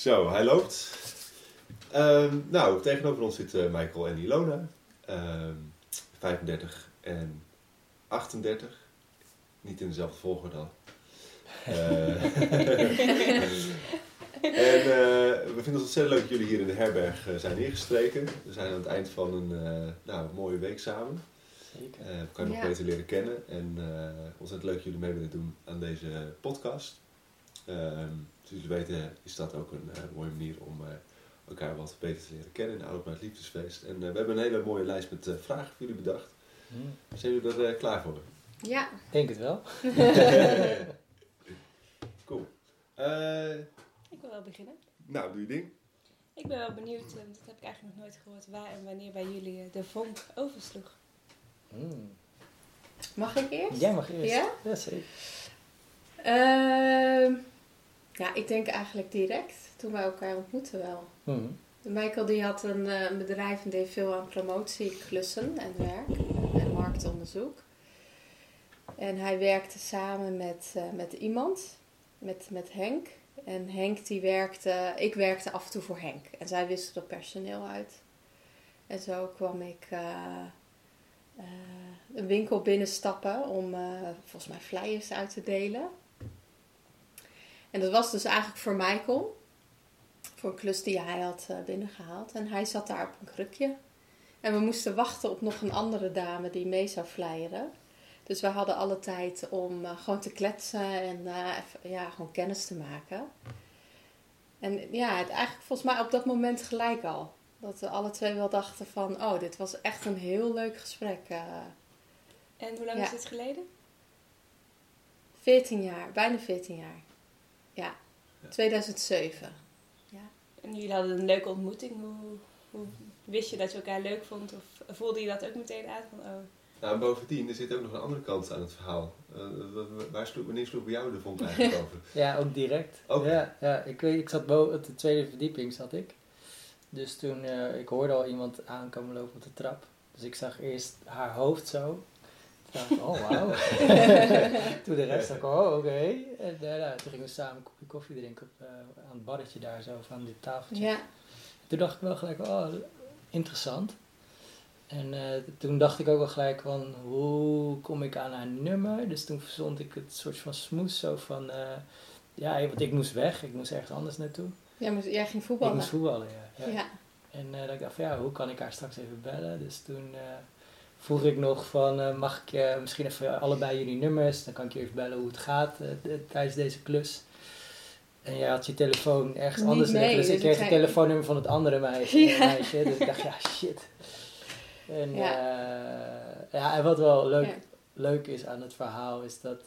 Zo, hij loopt. Ehm, nou, tegenover ons zit eh, Michael en Ilona. Ehm 35 en 38. Niet in dezelfde volgorde dan. Eh, en eh, we vinden het ontzettend leuk dat jullie hier in de herberg zijn neergestreken. We zijn aan het eind van een eh, nou, mooie week samen. Zeker. Eh, we kan je nog Ja. beter leren kennen. En eh ontzettend leuk dat jullie mee willen doen aan deze podcast. Ehm zoals jullie weten is dat ook een eh, mooie manier om eh, elkaar wat beter te leren kennen in de Oud het Liefdesfeest. En eh, we hebben een hele mooie lijst met eh, vragen voor jullie bedacht. Hm, Zijn jullie er eh, klaar voor? Ja, Denk het wel. cool. Eh, Ik wil wel beginnen. nou, doe je ding. Ik ben wel benieuwd, eh, dat heb ik eigenlijk nog nooit gehoord, waar en wanneer bij jullie de vonk oversloeg. Hm. mag ik eerst? Jij mag eerst. Ja? Ja, zeker. Ehm, ja, ik denk eigenlijk direct toen wij elkaar ontmoetten wel. Hm. Michael die had een, eh, een bedrijf en deed veel aan promotieklussen en werk en marktonderzoek. En hij werkte samen met, eh, met iemand, met, met Henk. En Henk die werkte, ik werkte af en toe voor Henk. En zij wisselden personeel uit. En zo kwam ik eh, een winkel binnenstappen om volgens mij flyers uit te delen. En dat was dus eigenlijk voor Michael. Voor een klus die hij had eh, binnengehaald. En hij zat daar op een krukje. En we moesten wachten op nog een andere dame die mee zou flyeren. Dus we hadden alle tijd om eh, gewoon te kletsen en eh, even, ja, gewoon kennis te maken. En ja, het eigenlijk volgens mij op dat moment gelijk al. Dat we alle twee wel dachten van, oh, dit was echt een heel leuk gesprek. En hoe lang Ja. is dit geleden? 14 jaar, bijna 14 jaar. Ja, Ja. 2007. En jullie hadden een leuke ontmoeting. Hoe, hoe wist je dat je elkaar leuk vond? Of voelde je dat ook meteen uit? Van, oh, Nou, en bovendien, er zit ook nog een andere kant aan het verhaal. Eh, w- waar sloeg, wanneer sloeg bij jou de vonk eigenlijk over? Ja, ook direct. Ook? Ja, ja ik, weet, ik zat boven op de tweede verdieping zat ik. Dus toen, eh, ik hoorde al iemand aankomen lopen op de trap. Dus ik zag eerst haar hoofd zo. Toen dacht ik, oh wauw. toen de rest dacht ik, oh oké. En eh, nou, toen gingen we samen een kopje koffie drinken op, eh, aan het barretje daar zo, van dit tafeltje. Ja, Toen dacht ik wel gelijk, oh, interessant. En eh, toen dacht ik ook wel gelijk van, hoe kom ik aan haar nummer? Dus toen verzond ik het soort van smoes zo van, ja, want ik moest weg, ik moest ergens anders naartoe. jij, moest, jij ging Ik voetballen. moest voetballen, ja. ja. ja. En eh, dat ik dacht van, ja, hoe kan ik haar straks even bellen? Dus toen vroeg ik nog van, eh, mag ik eh, misschien even allebei jullie nummers? Dan kan ik je even bellen hoe het gaat eh, de- tijdens deze klus. En jij had je telefoon ergens Niet anders liggen, mee, dus ik dus kreeg het telefoonnummer van het andere meisje. Ja. meisje dus ik dacht, ja, shit. En, Ja. ja. en wat wel leuk, Ja. leuk is aan het verhaal, is dat,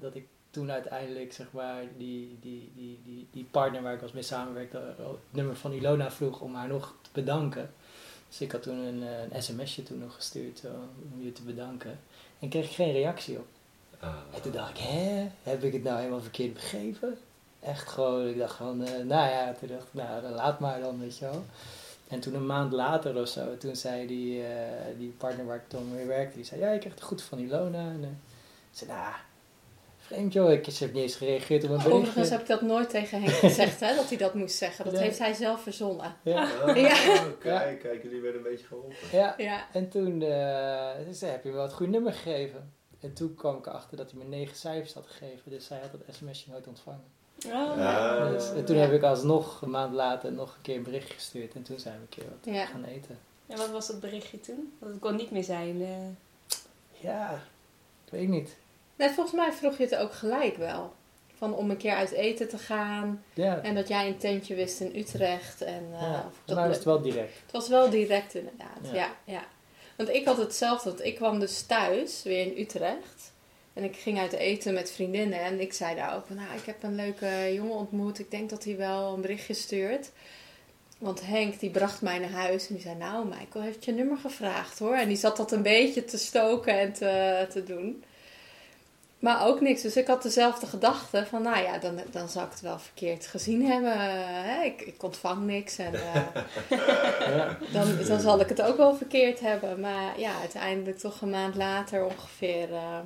dat ik toen uiteindelijk, zeg maar, die, die, die, die, die partner waar ik was mee samenwerkte, het nummer van Ilona vroeg om haar nog te bedanken. Dus ik had toen een, eh, een sms'je toen nog gestuurd om je te bedanken. En kreeg ik geen reactie op. Ah. En toen dacht ik, hè, heb ik het nou helemaal verkeerd begrepen? Echt gewoon, ik dacht van, eh, nou ja, toen dacht ik, nou, dan laat maar dan, weet je wel. En toen een maand later of zo, toen zei die, eh, die partner waar ik toen mee werkte, die zei, ja, ik kreeg het goed van Ilona. En zei, nou, vreemd joh, ik heb niet eens gereageerd op een berichtje. Overigens heb ik dat nooit tegen Henk gezegd, hè, dat hij dat moest zeggen. Dat Nee. heeft hij zelf verzonnen. Ja, Ah, Ja. Kijk, kijk, jullie werden een beetje geholpen. ja. Ja, En toen eh, ze zei, heb je me wel het goede nummer gegeven. En toen kwam ik erachter dat hij me negen cijfers had gegeven, dus zij had dat sms'je nooit ontvangen. Oh, Ja. Dus, en toen Ja. heb ik alsnog een maand later nog een keer een bericht gestuurd en toen zijn we een keer wat ja. gaan eten. En wat was dat berichtje toen? Want het kon niet meer zijn. eh. Ja, ik weet niet. Nee, volgens mij vroeg je het ook gelijk wel. Van om een keer uit eten te gaan. Ja, En dat jij een tentje wist in Utrecht. En, eh, ja. of volgens dat was het wel direct. Het was wel direct inderdaad, Ja. ja. ja, Want ik had hetzelfde, want ik kwam dus thuis, weer in Utrecht. En ik ging uit eten met vriendinnen en ik zei daar ook van, nou, ik heb een leuke jongen ontmoet. Ik denk dat hij wel een berichtje stuurt. Want Henk, die bracht mij naar huis en die zei, nou, Michael heeft je nummer gevraagd hoor. En die zat dat een beetje te stoken en te, te doen. Maar ook niks. Dus ik had dezelfde gedachte van, nou ja, dan, dan zou ik het wel verkeerd gezien hebben. Hè? Ik, ik ontvang niks en... eh, Ja. dan, dan zal ik het ook wel verkeerd hebben. Maar ja, uiteindelijk toch een maand later ongeveer. eh,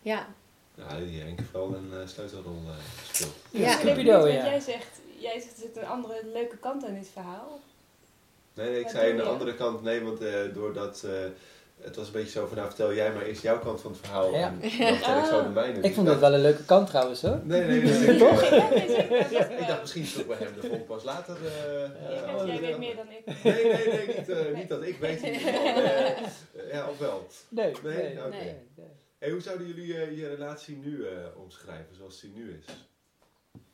ja. Ja, die Henk heeft wel een eh, sleutelrol gespeeld. Ja, ja. jij zegt, jij zegt er zit een andere leuke kant aan dit verhaal. Nee, nee, ik Wat zei aan doe de je? andere kant nee, want eh, doordat... het was een beetje zo van, nou vertel jij maar eerst jouw kant van het verhaal. Ja. En dan vertel ik zo de mijne. Ik Dus vond het wel een leuke kant trouwens hoor. Nee, nee, nee. nee, Toch? Dat Ik dacht misschien is het ook bij hem de volk pas later. eh, Ik eh, jij weet meer dan ik. Nee, nee, nee, niet, eh, niet dat ik weet. ja, of wel. Nee, Nee? nee, Oké. nee, nee. Hey, hoe zouden jullie eh, je relatie nu eh, omschrijven, zoals die nu is?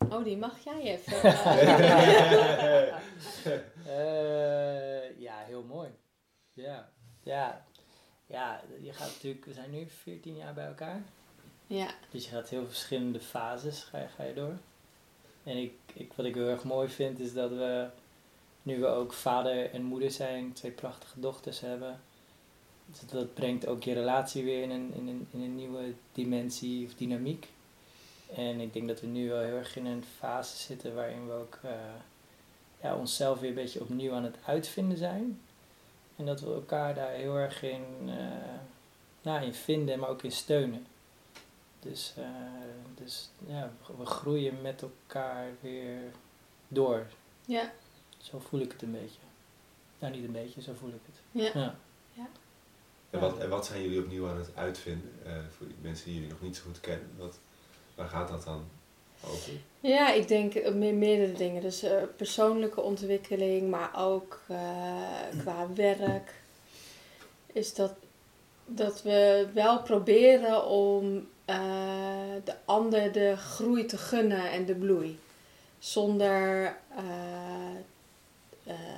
Oh, die mag jij even. Eh, ja, heel mooi. Ja, ja. Ja, je gaat natuurlijk, we zijn nu 14 jaar bij elkaar. ja, Dus je gaat heel verschillende fases ga je, ga je door. En ik, ik, wat ik heel erg mooi vind is dat we, nu we ook vader en moeder zijn, twee prachtige dochters hebben. Dus dat brengt ook je relatie weer in een, in, een, in een nieuwe dimensie of dynamiek. En ik denk dat we nu wel heel erg in een fase zitten waarin we ook eh, ja, onszelf weer een beetje opnieuw aan het uitvinden zijn. En dat we elkaar daar heel erg in, eh, nou, in vinden, maar ook in steunen. Dus, eh, dus ja, we groeien met elkaar weer door. ja, Zo voel ik het een beetje. Nou, niet een beetje, zo voel ik het. ja. Ja. En wat, en wat zijn jullie opnieuw aan het uitvinden? eh, voor die mensen die jullie nog niet zo goed kennen. Wat, waar gaat dat dan over? Ja, ik denk eh, me- meerdere dingen. Dus eh, persoonlijke ontwikkeling, maar ook eh, qua werk. Is dat, dat we wel proberen om de ander de groei te gunnen en de bloei. Zonder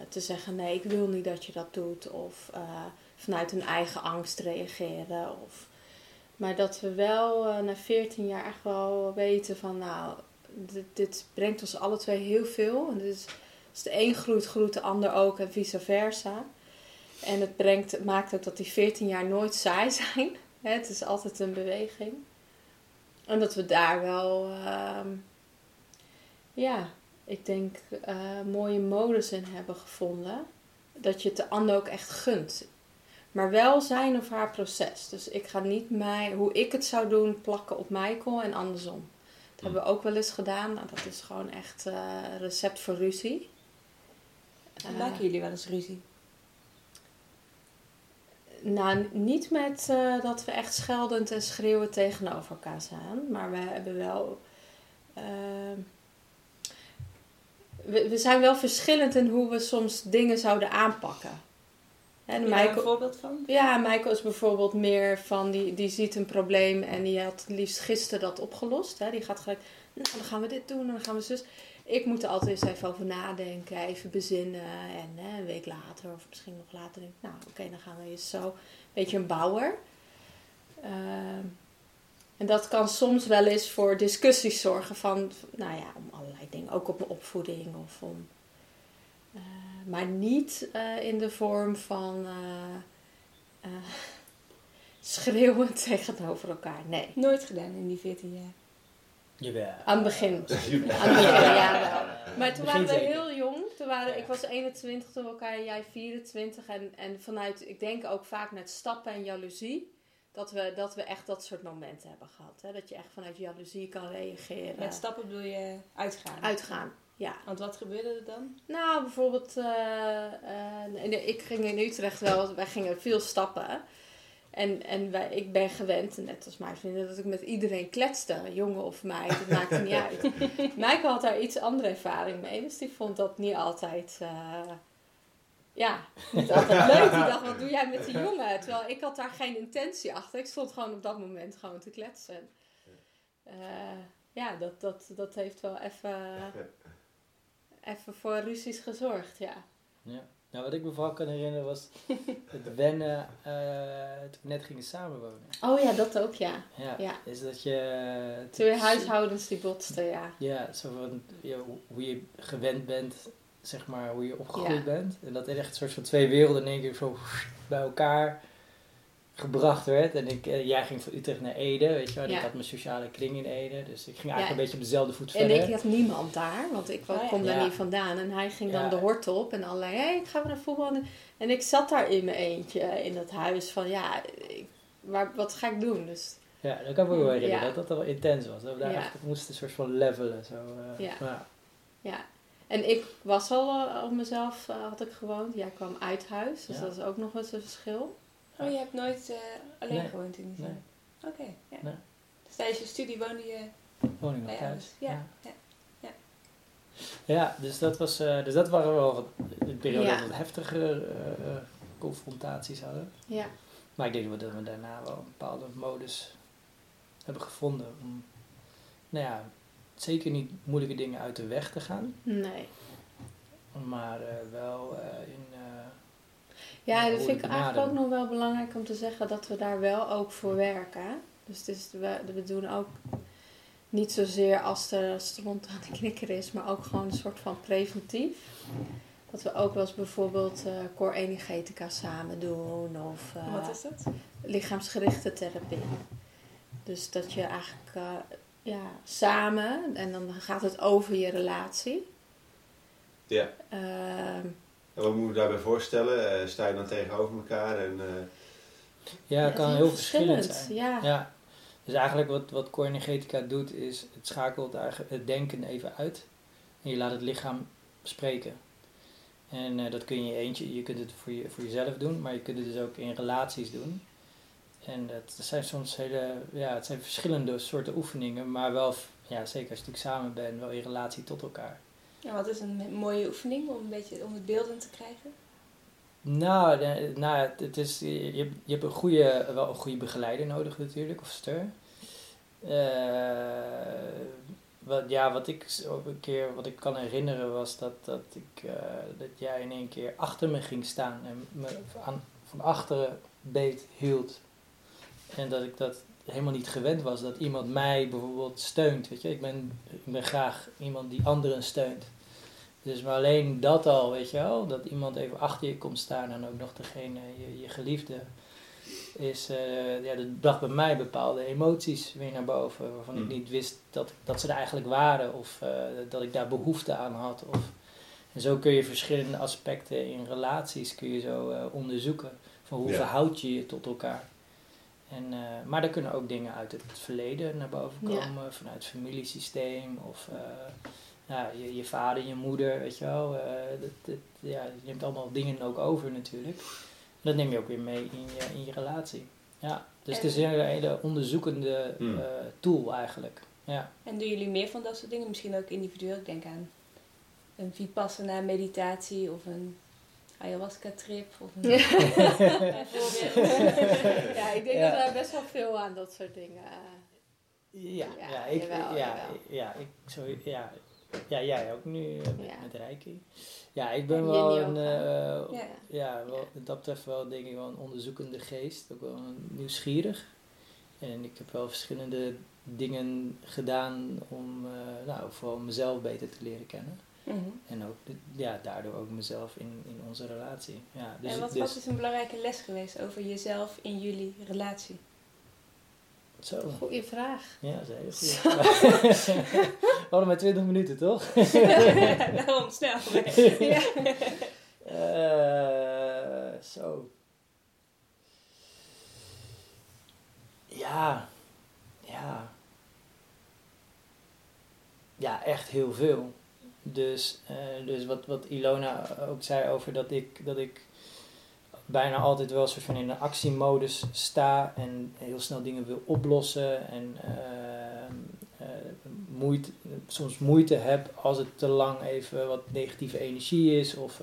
te zeggen, nee, ik wil niet dat je dat doet. Of vanuit een eigen angst reageren. Of, maar dat we wel na 14 jaar echt wel weten van, nou, dit, dit brengt ons alle twee heel veel. En is, als de een groeit, groeit de ander ook en vice versa. En het, brengt, het maakt ook dat die 14 jaar nooit saai zijn. Het is altijd een beweging. En dat we daar wel, ehm, ja, ik denk, eh, mooie modus in hebben gevonden. Dat je het de ander ook echt gunt. Maar wel zijn of haar proces. Dus ik ga niet mij, hoe ik het zou doen, plakken op Michael en andersom. Dat hebben we ook wel eens gedaan. Nou, dat is gewoon echt eh recept voor ruzie. En maken jullie wel eens ruzie? nou, niet met eh, dat we echt scheldend en schreeuwen tegenover elkaar staan. Maar we hebben wel. ehm, we, we zijn wel verschillend in hoe we soms dingen zouden aanpakken. En daar een Michael, voorbeeld van? ja, Michael is bijvoorbeeld meer van die, die ziet een probleem en die had liefst gisteren dat opgelost. Hè. Die gaat gelijk, nou dan gaan we dit doen en dan gaan we zus. Ik moet er altijd eens even over nadenken, even bezinnen. En hè, een week later of misschien nog later denk ik, nou oké, dan gaan we eens zo. Een beetje een bouwer. Ehm, en dat kan soms wel eens voor discussies zorgen van, nou ja, om allerlei dingen. Ook op mijn opvoeding of om... eh, maar niet eh, in de vorm van eh, eh, schreeuwen tegenover elkaar. Nee. Nooit gedaan in die 14 jaar. Jawel. Aan het begin. Aan het begin, Ja. Maar toen waren we heel jong. Toen waren, Ja. Ik was 21 toen we elkaar, jij 24. En, en vanuit, ik denk ook vaak met stappen en jaloezie. Dat we, dat we echt dat soort momenten hebben gehad. Hè? Dat je echt vanuit jaloezie kan reageren. Met stappen bedoel je uitgaan? Uitgaan, ja. Want wat gebeurde er dan? Nou, bijvoorbeeld, eh, eh, ik ging in Utrecht wel, wij gingen veel stappen. En, en wij, ik ben gewend, net als mijn vrienden, dat ik met iedereen kletste. Jongen of meid, het maakte niet uit. Michael had daar iets andere ervaring mee, dus die vond dat niet altijd, eh, ja, niet altijd leuk. Die dacht, wat doe jij met die jongen? Terwijl ik had daar geen intentie achter. Ik stond gewoon op dat moment gewoon te kletsen. Ja, dat, dat, dat heeft wel even, even voor ruzies gezorgd, ja. Ja. Nou, wat ik me vooral kan herinneren was het wennen eh, toen we net gingen samenwonen. Oh ja, dat ook, ja. Ja. Ja. Is dat je... Twee huishoudens die botsten, ja. Ja, zo van ja, hoe- hoe je gewend bent, zeg maar, hoe je opgegroeid Ja. bent. En dat er echt een soort van twee werelden in één keer zo bij elkaar gebracht werd. En ik, eh, jij ging van Utrecht naar Ede, weet je wel. Ja. Ik had mijn sociale kring in Ede, dus ik ging eigenlijk Ja. een beetje op dezelfde voet En verder. ik had niemand daar, want ik ja. kom daar Ja. niet vandaan. En hij ging dan de hort op en allerlei, hé, hey, ik ga weer naar voetbal. En ik zat daar in mijn eentje in dat huis van, ja, ik, waar, wat ga ik doen? Dus Ja, dat kan ik me wel herinneren, Ja. dat dat wel intens was. Dat we daar Ja. echt moesten een soort van levelen. Zo, eh, Ja. ja. ja, En ik was al uh, op mezelf, uh, had ik gewoond. Jij kwam uit huis, dus Ja. dat is ook nog eens een verschil. Oh, je hebt nooit eh, alleen Nee. gewoond in die Nee. zin? Oké, ja. Nee. Dus tijdens je studie woonde je... Woning nog Bij thuis. ja, ja, ja. Ja, dus dat, was, eh, dus dat waren wel wat, een periode Ja. dat we wat heftige eh, confrontaties hadden. Ja. Maar ik denk dat we daarna wel een bepaalde modus hebben gevonden om, nou ja, zeker niet moeilijke dingen uit de weg te gaan, Nee. maar eh, wel eh, in... Ja, dat vind ik eigenlijk ook nog wel belangrijk om te zeggen dat we daar wel ook voor werken. Dus het is, we, we doen ook niet zozeer als de stront aan de knikker is, maar ook gewoon een soort van preventief. Dat we ook wel eens bijvoorbeeld eh core energetica samen doen of eh, Wat is dat? lichaamsgerichte therapie. Dus dat je eigenlijk eh, ja, samen, en dan gaat het over je relatie. Ja. Ehm, En wat moet je daarbij voorstellen? Eh, sta je dan tegenover elkaar en... eh, ja, het kan heel verschillend zijn. Ja. Ja, dus eigenlijk wat, wat core energetica doet is, het schakelt het denken even uit en je laat het lichaam spreken. En eh, dat kun je in je eentje, je kunt het voor, je, voor jezelf doen, maar je kunt het dus ook in relaties doen. En dat, dat zijn soms hele, ja, het zijn verschillende soorten oefeningen, maar wel, ja, zeker als je natuurlijk samen bent, wel in relatie tot elkaar. Ja, wat is een mooie oefening om een beetje om het beelden te krijgen? Nou, nou het, is, je, je hebt een goede, wel een goede begeleider nodig natuurlijk, of ster. Eh, wat, ja, wat ik ook een keer, wat ik kan herinneren was dat, dat, ik, eh, dat jij in één keer achter me ging staan en me aan, van achteren beet hield. En dat ik dat helemaal niet gewend was, dat iemand mij bijvoorbeeld steunt, weet je. Ik ben, ik ben graag iemand die anderen steunt. Dus maar alleen dat al, weet je wel, dat iemand even achter je komt staan en ook nog degene, je, je geliefde, is, eh, ja, dat bracht bij mij bepaalde emoties weer naar boven, waarvan ik Mm. niet wist dat, dat ze er eigenlijk waren of eh, dat ik daar behoefte aan had. Of, en zo kun je verschillende aspecten in relaties kun je zo eh, onderzoeken, van hoe Ja. verhoud je je tot elkaar. En, eh, maar er kunnen ook dingen uit het verleden naar boven Ja. komen, vanuit het familiesysteem of eh, ja, je, je vader, je moeder, weet je wel. eh, dat, dat- ja, je neemt allemaal dingen ook over natuurlijk. Dat neem je ook weer mee in je, in je relatie. Ja, dus het is een hele, onderzoekende Hmm. eh, tool eigenlijk. Ja. En doen jullie meer van dat soort dingen? Misschien ook individueel. Ik denk aan een vipassana meditatie of een ayahuasca trip of een bijvoorbeeld. ja, ik denk Ja. dat daar best wel veel aan dat soort dingen. eh, Ja, Ja, ja, ik, jawel, ja, jawel. ja, ik, sorry, ja, ja, jij ook nu eh, met, Ja. met Reiki. Ja, ik ben En wel een, eh, Ja. ja, wel, dat betreft wel denk ik wel een onderzoekende geest, ook wel een nieuwsgierig. En ik heb wel verschillende dingen gedaan om, eh, nou, vooral mezelf beter te leren kennen. Mhm. En ook, de- ja, daardoor ook mezelf in, in onze relatie. Ja, dus, en wat, dus, wat is een belangrijke les geweest over jezelf in jullie relatie? Zo, Goeie vraag. ja, dat is een hele goede vraag. We hadden maar 20 minuten, toch? Daarom snel. Ja. Eh, zo. Ja. Ja. Ja, echt heel veel. Dus, eh, dus wat, wat Ilona ook zei over dat ik, dat ik bijna altijd wel soort van in een actiemodus sta en heel snel dingen wil oplossen en eh, moeite, soms moeite heb als het te lang even wat negatieve energie is. Of,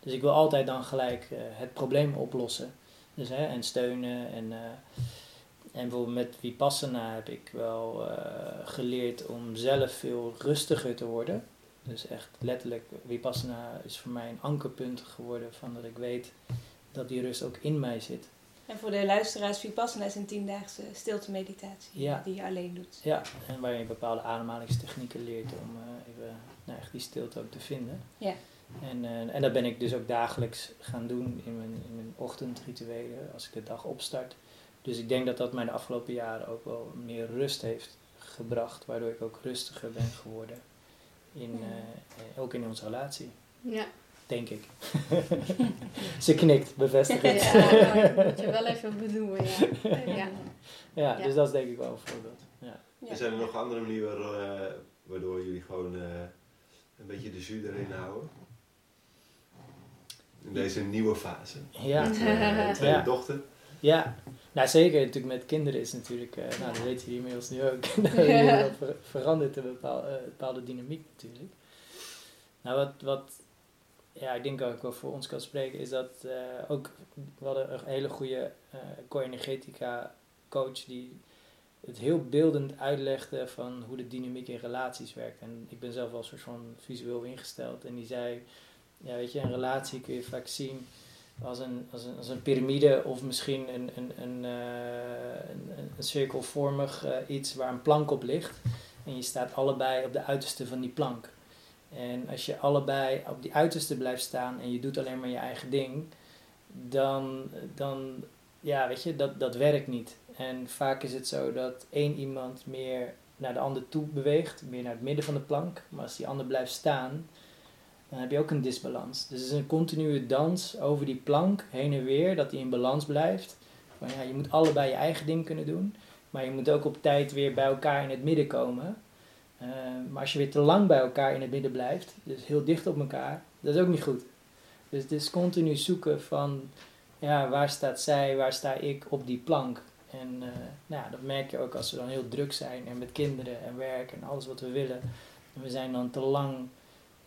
dus ik wil altijd dan gelijk het probleem oplossen. Dus, hè, en steunen. En, en bijvoorbeeld met Vipassana heb ik wel geleerd om zelf veel rustiger te worden. Dus echt letterlijk, Vipassana is voor mij een ankerpunt geworden van dat ik weet dat die rust ook in mij zit. En voor de luisteraars, Vipassana is een tiendaagse stilte meditatie Ja. die je alleen doet. Ja, en waar je bepaalde ademhalingstechnieken leert om eh, even nou, echt die stilte ook te vinden. Ja. En, eh, en dat ben ik dus ook dagelijks gaan doen in mijn, in mijn ochtendrituelen als ik de dag opstart. Dus ik denk dat dat mij de afgelopen jaren ook wel meer rust heeft gebracht, waardoor ik ook rustiger ben geworden. In, eh, ook in onze relatie, Ja. denk ik. Ze knikt, bevestigend. Ja, dat moet je wel even benoemen, ja. ja. Ja, Ja. dus dat is denk ik wel een voorbeeld. Ja. Ja. Er zijn er nog andere manieren eh, waardoor jullie gewoon eh, een beetje de jus erin houden? In deze nieuwe fase. Ja. Met uh, tweede Ja. dochter. Ja, nou zeker natuurlijk met kinderen is natuurlijk, eh, nou dat weet je inmiddels nu ook, dat ver- verandert een bepaalde, eh, bepaalde dynamiek natuurlijk. Nou wat, wat ja, ik denk ook wel voor ons kan spreken is dat eh, ook, we hadden een hele goede co-energetica coach die het heel beeldend uitlegde van hoe de dynamiek in relaties werkt. En ik ben zelf wel een soort van visueel ingesteld en die zei, ja weet je, een relatie kun je vaak zien als een, als een, als een piramide of misschien een, een, een, eh, een, een- cirkelvormig eh, iets waar een plank op ligt. En je staat allebei op de uiterste van die plank. En als je allebei op die uiterste blijft staan en je doet alleen maar je eigen ding, dan, dan ja, weet je, dat, dat werkt niet. En vaak is het zo dat één iemand meer naar de ander toe beweegt, meer naar het midden van de plank. Maar als die ander blijft staan, dan heb je ook een disbalans. Dus het is een continue dans over die plank heen en weer, dat die in balans blijft. Van, ja, je moet allebei je eigen ding kunnen doen, maar je moet ook op tijd weer bij elkaar in het midden komen. Eh, maar als je weer te lang bij elkaar in het midden blijft, dus heel dicht op elkaar, dat is ook niet goed. Dus het is continu zoeken van, ja, waar staat zij, waar sta ik op die plank. En eh, nou dat merk je ook als we dan heel druk zijn en met kinderen en werk en alles wat we willen. En we zijn dan te lang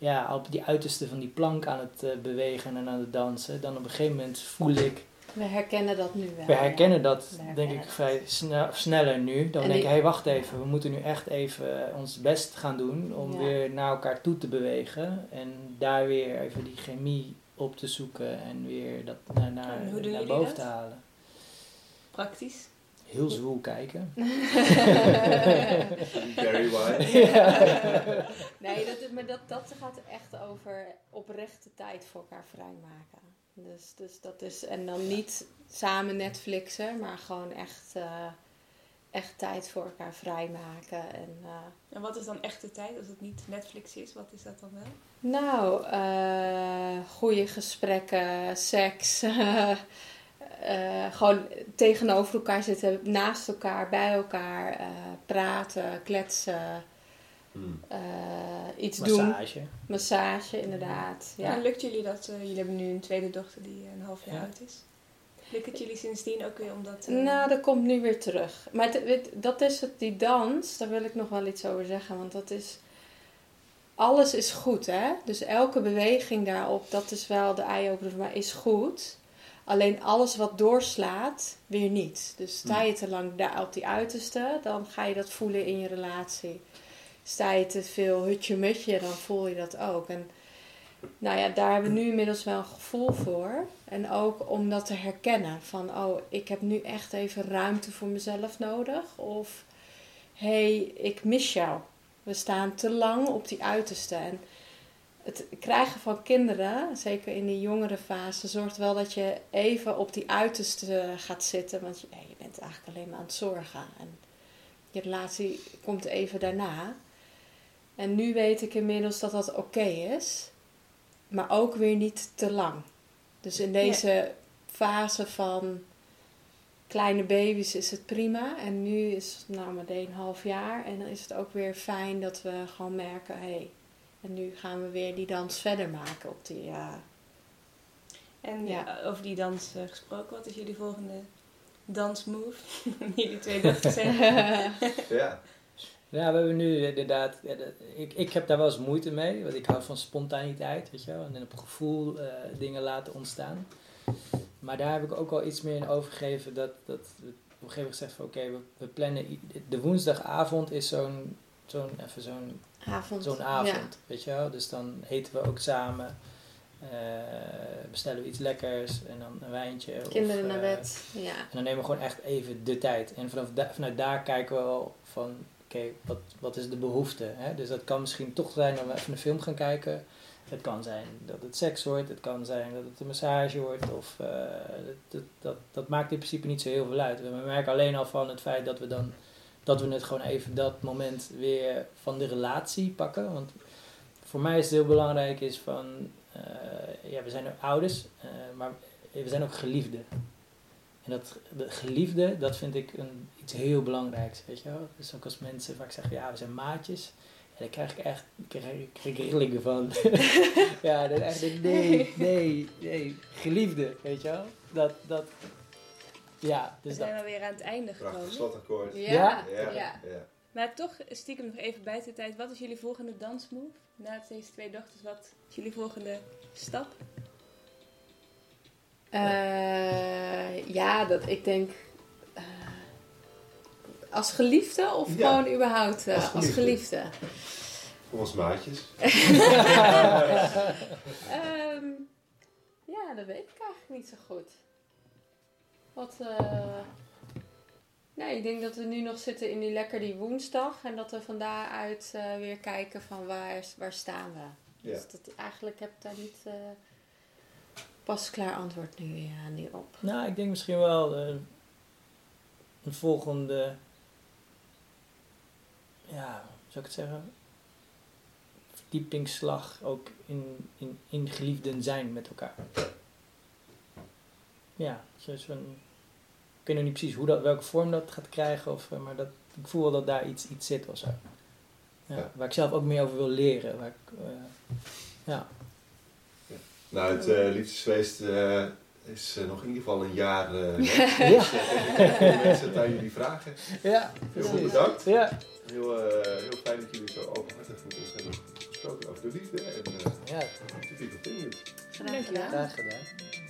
ja, op die uiterste van die plank aan het eh, bewegen en aan het dansen. Dan op een gegeven moment voel ik, We herkennen dat nu wel. we herkennen dat We denk ik vrij snel, sneller nu. Dan En denk ik, hé hey, wacht even, we moeten nu echt even ons best gaan doen om Ja. weer naar elkaar toe te bewegen. En daar weer even die chemie op te zoeken en weer dat naar, naar, En hoe doen naar boven dat? te halen. Praktisch. Heel zwoel kijken. Barry White. nee, dat, maar dat, dat gaat echt over oprechte tijd voor elkaar vrijmaken. Dus, dus dat is, en dan niet samen Netflixen, maar gewoon echt, eh, echt tijd voor elkaar vrijmaken. En, eh, En wat is dan echte tijd als het niet Netflix is? Wat is dat dan wel? nou, eh goede gesprekken, seks. eh, gewoon tegenover elkaar zitten, naast elkaar, bij elkaar, eh, praten, kletsen, Hmm. eh, iets doen. Massage. Massage, inderdaad. Ja. Ja. En lukt jullie dat? eh, jullie hebben nu een tweede dochter die een half jaar Ja. oud is. Lukt het jullie sindsdien ook weer om dat... eh, Nou, dat komt nu weer terug. Maar dat is het, die dans, daar wil ik nog wel iets over zeggen. Want dat is. Alles is goed, hè? Dus elke beweging daarop, dat is wel de eye-opener, maar is goed. Alleen alles wat doorslaat, weer niet. Dus sta je te lang daar op die uiterste, dan ga je dat voelen in je relatie. Sta je te veel hutje-mutje, dan voel je dat ook. En nou ja, daar hebben we nu inmiddels wel een gevoel voor. En ook om dat te herkennen. Van, oh, ik heb nu echt even ruimte voor mezelf nodig. Of, hé, hey, ik mis jou. We staan te lang op die uiterste. En het krijgen van kinderen, zeker in die jongere fase, zorgt wel dat je even op die uiterste gaat zitten. Want je, ja, je bent eigenlijk alleen maar aan het zorgen. En je relatie komt even daarna. En nu weet ik inmiddels dat dat oké is. Maar ook weer niet te lang. Dus in deze fase van kleine baby's is het prima. En nu is het nou meteen een half jaar. En dan is het ook weer fijn dat we gewoon merken... hé, hey, en nu gaan we weer die dans verder maken op die... ja En Ja. eh, over die dans eh, gesproken, wat is jullie volgende dansmove? jullie twee dochters zijn. Ja. Ja, we hebben nu inderdaad. ja, ik, ik heb daar wel eens moeite mee, want ik hou van spontaniteit, weet je wel. En op gevoel eh, dingen laten ontstaan. Maar daar heb ik ook wel iets meer in overgegeven dat, dat we op een gegeven moment gezegd van oké, we, we plannen. De woensdagavond is zo'n zo'n even zo'n avond. zo'n avond, weet je wel. Dus dan eten we ook samen. eh, bestellen we iets lekkers en dan een wijntje. Ja. of, Kinderen naar eh, bed. Ja. en dan nemen we gewoon echt even de tijd. En vanaf da- vanuit daar kijken we wel van, oké, wat, wat is de behoefte? Hè? Dus dat kan misschien toch zijn dat we even een film gaan kijken. Het kan zijn dat het seks wordt, het kan zijn dat het een massage wordt. Of, eh, dat, dat, dat maakt in principe niet zo heel veel uit. We merken alleen al van het feit dat we dan dat we het gewoon even dat moment weer van de relatie pakken. Want voor mij is het heel belangrijk is van, eh, ja, we zijn ouders, eh, maar we zijn ook geliefden. En dat de geliefde, dat vind ik een, iets heel belangrijks, weet je wel. Dus ook als mensen vaak zeggen, ja, we zijn maatjes. daar krijg ik echt krijg, rillingen van. ja, is echt, nee, nee, nee, geliefde, weet je wel? Dat, dat, ja, We dus zijn dat. alweer aan het einde Prachtig gekomen. slotakkoord. Ja, Ja? ja. Ja, ja. Maar toch stiekem nog even buiten de tijd. Wat is jullie volgende dansmove? Na deze twee dochters, wat is jullie volgende stap? Eh, ja, dat ik denk. eh, als geliefde of Ja. gewoon überhaupt eh, Als als geliefde. geliefde? Voor ons maatjes. Ehm, ja, dat weet ik eigenlijk niet zo goed. Wat. eh, nee, ik denk dat we nu nog zitten in die lekker die woensdag. En dat we van daaruit eh, weer kijken van waar, waar staan we. Ja. Dus dat, eigenlijk heb ik daar niet eh, pas klaar antwoord nu, ja, nu op. Nou, ik denk misschien wel eh, een volgende, ja, hoe zou ik het zeggen? Verdiepingsslag ook in, in, in geliefden zijn met elkaar. Ja, zoals een, ik weet nog niet precies hoe dat, welke vorm dat gaat krijgen, of, eh, maar dat, ik voel wel dat daar iets, iets zit of zo. Ja, Ja. Waar ik zelf ook meer over wil leren. Waar ik, eh, ja. Nou, het eh, liefdesfeest eh, is nog in ieder geval een jaar eh. Ja. Dus, ik heb mensen aan jullie vragen. ja, Heel precies. bedankt. Ja, Heel, eh, heel fijn dat jullie zo openhartig met ons hebben gesproken over de liefde. En eh ja, be continued. Graag Dankjewel. gedaan. graag gedaan.